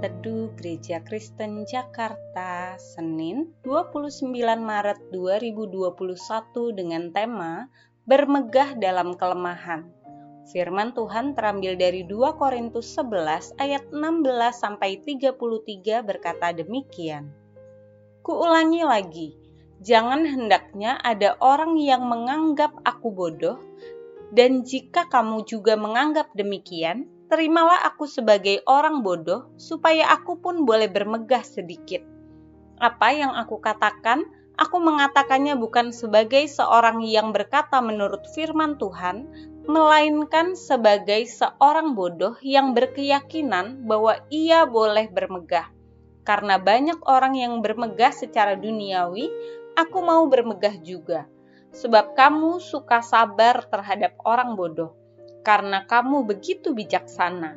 Teduh Gereja Kristen Jakarta, Senin 29 Maret 2021 dengan tema Bermegah dalam Kelemahan. Firman Tuhan terambil dari 2 Korintus 11 ayat 16 sampai 33 berkata demikian. Kuulangi lagi, jangan hendaknya ada orang yang menganggap aku bodoh, dan jika kamu juga menganggap demikian, terimalah aku sebagai orang bodoh, supaya aku pun boleh bermegah sedikit. Apa yang aku katakan, aku mengatakannya bukan sebagai seorang yang berkata menurut firman Tuhan, melainkan sebagai seorang bodoh yang berkeyakinan bahwa ia boleh bermegah. Karena banyak orang yang bermegah secara duniawi, aku mau bermegah juga. Sebab kamu suka sabar terhadap orang bodoh karena kamu begitu bijaksana.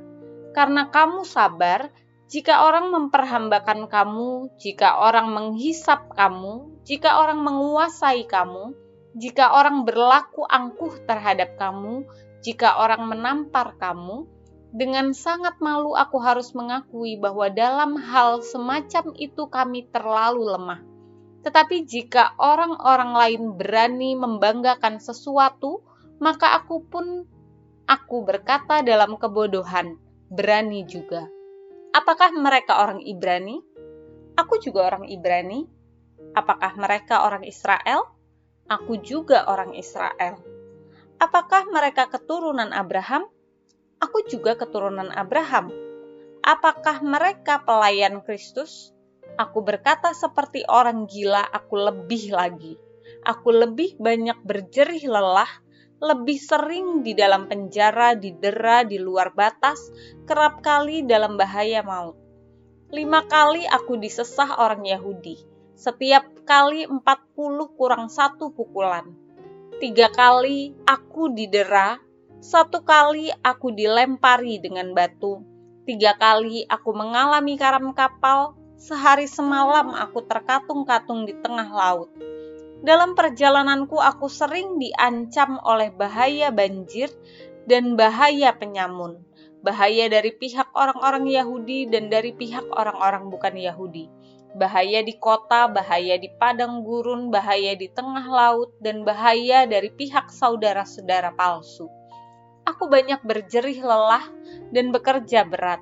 Karena kamu sabar, jika orang memperhambakan kamu, jika orang menghisap kamu, jika orang menguasai kamu, jika orang berlaku angkuh terhadap kamu, jika orang menampar kamu, dengan sangat malu aku harus mengakui bahwa dalam hal semacam itu kami terlalu lemah. Tetapi jika orang-orang lain berani membanggakan sesuatu, maka aku pun Aku berkata dalam kebodohan, berani juga. Apakah mereka orang Ibrani? Aku juga orang Ibrani. Apakah mereka orang Israel? Aku juga orang Israel. Apakah mereka keturunan Abraham? Aku juga keturunan Abraham. Apakah mereka pelayan Kristus? Aku berkata seperti orang gila, aku lebih lagi. Aku lebih banyak berjerih lelah, lebih sering di dalam penjara, didera di luar batas, kerap kali dalam bahaya maut. Lima kali aku disesah orang Yahudi, setiap kali empat puluh kurang satu pukulan. Tiga kali aku didera, satu kali aku dilempari dengan batu, tiga kali aku mengalami karam kapal, sehari semalam aku terkatung-katung di tengah laut dalam perjalananku aku sering diancam oleh bahaya banjir dan bahaya penyamun. Bahaya dari pihak orang-orang Yahudi dan dari pihak orang-orang bukan Yahudi. Bahaya di kota, bahaya di padang gurun, bahaya di tengah laut, dan bahaya dari pihak saudara-saudara palsu. Aku banyak berjerih lelah dan bekerja berat.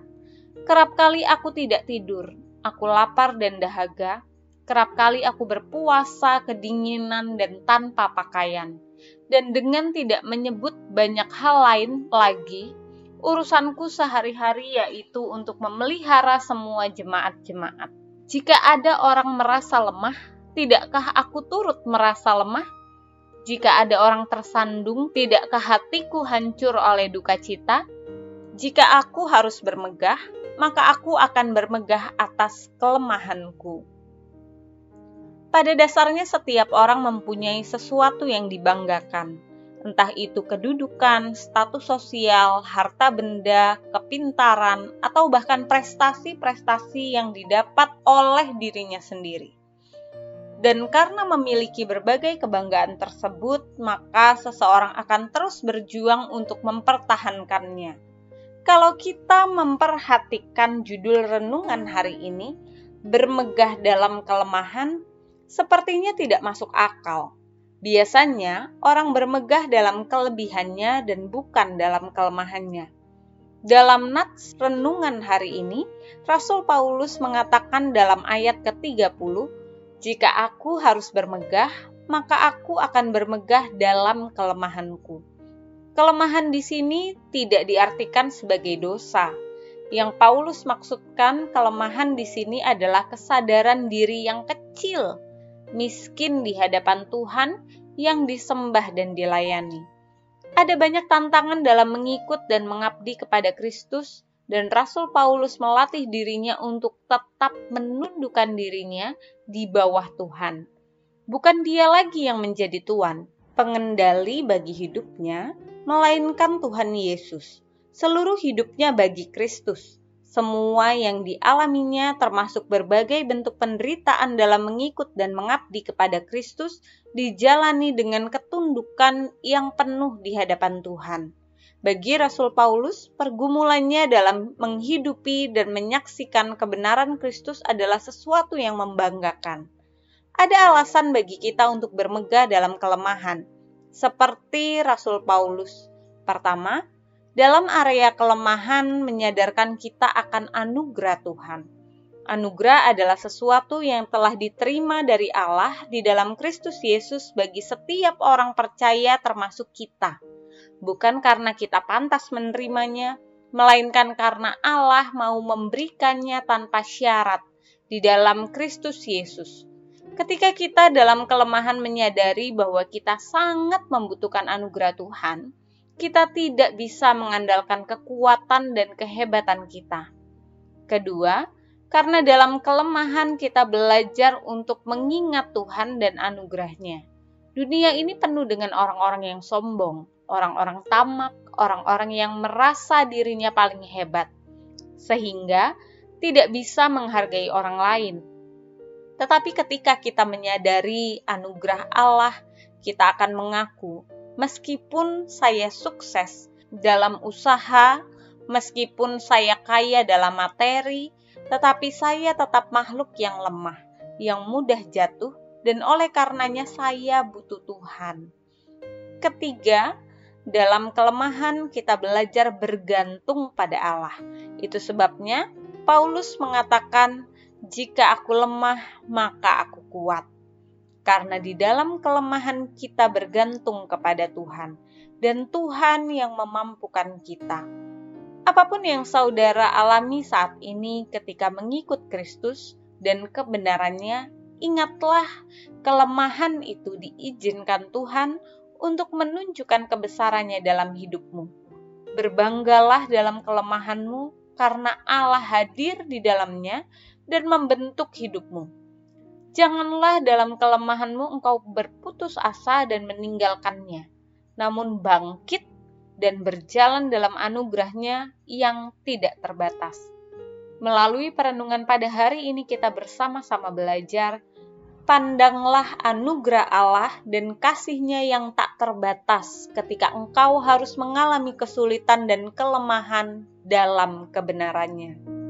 Kerap kali aku tidak tidur, aku lapar dan dahaga, Kerap kali aku berpuasa, kedinginan, dan tanpa pakaian. Dan dengan tidak menyebut banyak hal lain lagi, urusanku sehari-hari yaitu untuk memelihara semua jemaat-jemaat. Jika ada orang merasa lemah, tidakkah aku turut merasa lemah? Jika ada orang tersandung, tidakkah hatiku hancur oleh duka cita? Jika aku harus bermegah, maka aku akan bermegah atas kelemahanku. Pada dasarnya, setiap orang mempunyai sesuatu yang dibanggakan, entah itu kedudukan, status sosial, harta benda, kepintaran, atau bahkan prestasi-prestasi yang didapat oleh dirinya sendiri. Dan karena memiliki berbagai kebanggaan tersebut, maka seseorang akan terus berjuang untuk mempertahankannya. Kalau kita memperhatikan judul renungan hari ini, bermegah dalam kelemahan, sepertinya tidak masuk akal. Biasanya, orang bermegah dalam kelebihannya dan bukan dalam kelemahannya. Dalam nats renungan hari ini, Rasul Paulus mengatakan dalam ayat ke-30, "Jika aku harus bermegah, maka aku akan bermegah dalam kelemahanku." Kelemahan di sini tidak diartikan sebagai dosa. Yang Paulus maksudkan kelemahan di sini adalah kesadaran diri yang kecil miskin di hadapan Tuhan yang disembah dan dilayani. Ada banyak tantangan dalam mengikut dan mengabdi kepada Kristus, dan Rasul Paulus melatih dirinya untuk tetap menundukkan dirinya di bawah Tuhan. Bukan dia lagi yang menjadi Tuhan, pengendali bagi hidupnya, melainkan Tuhan Yesus. Seluruh hidupnya bagi Kristus semua yang dialaminya termasuk berbagai bentuk penderitaan dalam mengikut dan mengabdi kepada Kristus dijalani dengan ketundukan yang penuh di hadapan Tuhan. Bagi Rasul Paulus, pergumulannya dalam menghidupi dan menyaksikan kebenaran Kristus adalah sesuatu yang membanggakan. Ada alasan bagi kita untuk bermegah dalam kelemahan, seperti Rasul Paulus. Pertama, dalam area kelemahan menyadarkan kita akan anugerah Tuhan. Anugerah adalah sesuatu yang telah diterima dari Allah di dalam Kristus Yesus bagi setiap orang percaya termasuk kita bukan karena kita pantas menerimanya, melainkan karena Allah mau memberikannya tanpa syarat di dalam Kristus Yesus. Ketika kita dalam kelemahan menyadari bahwa kita sangat membutuhkan anugerah Tuhan, kita tidak bisa mengandalkan kekuatan dan kehebatan kita. Kedua, karena dalam kelemahan kita belajar untuk mengingat Tuhan dan anugerahnya. Dunia ini penuh dengan orang-orang yang sombong, orang-orang tamak, orang-orang yang merasa dirinya paling hebat, sehingga tidak bisa menghargai orang lain. Tetapi ketika kita menyadari anugerah Allah, kita akan mengaku, meskipun saya sukses dalam usaha, meskipun saya kaya dalam materi, tetapi saya tetap makhluk yang lemah, yang mudah jatuh, dan oleh karenanya saya butuh Tuhan. Ketiga, dalam kelemahan kita belajar bergantung pada Allah. Itu sebabnya Paulus mengatakan, "Jika aku lemah, maka aku kuat." Karena di dalam kelemahan kita bergantung kepada Tuhan, dan Tuhan yang memampukan kita. Apa pun yang saudara alami saat ini ketika mengikut Kristus dan kebenarannya, ingatlah kelemahan itu diizinkan Tuhan untuk menunjukkan kebesarannya dalam hidupmu. Berbanggalah dalam kelemahanmu karena Allah hadir di dalamnya dan membentuk hidupmu. Janganlah dalam kelemahanmu engkau berputus asa dan meninggalkannya, namun bangkit dan berjalan dalam anugerahnya yang tidak terbatas. Melalui perenungan pada hari ini kita bersama-sama belajar pandanglah anugerah Allah dan kasihnya yang tak terbatas ketika engkau harus mengalami kesulitan dan kelemahan dalam kebenarannya.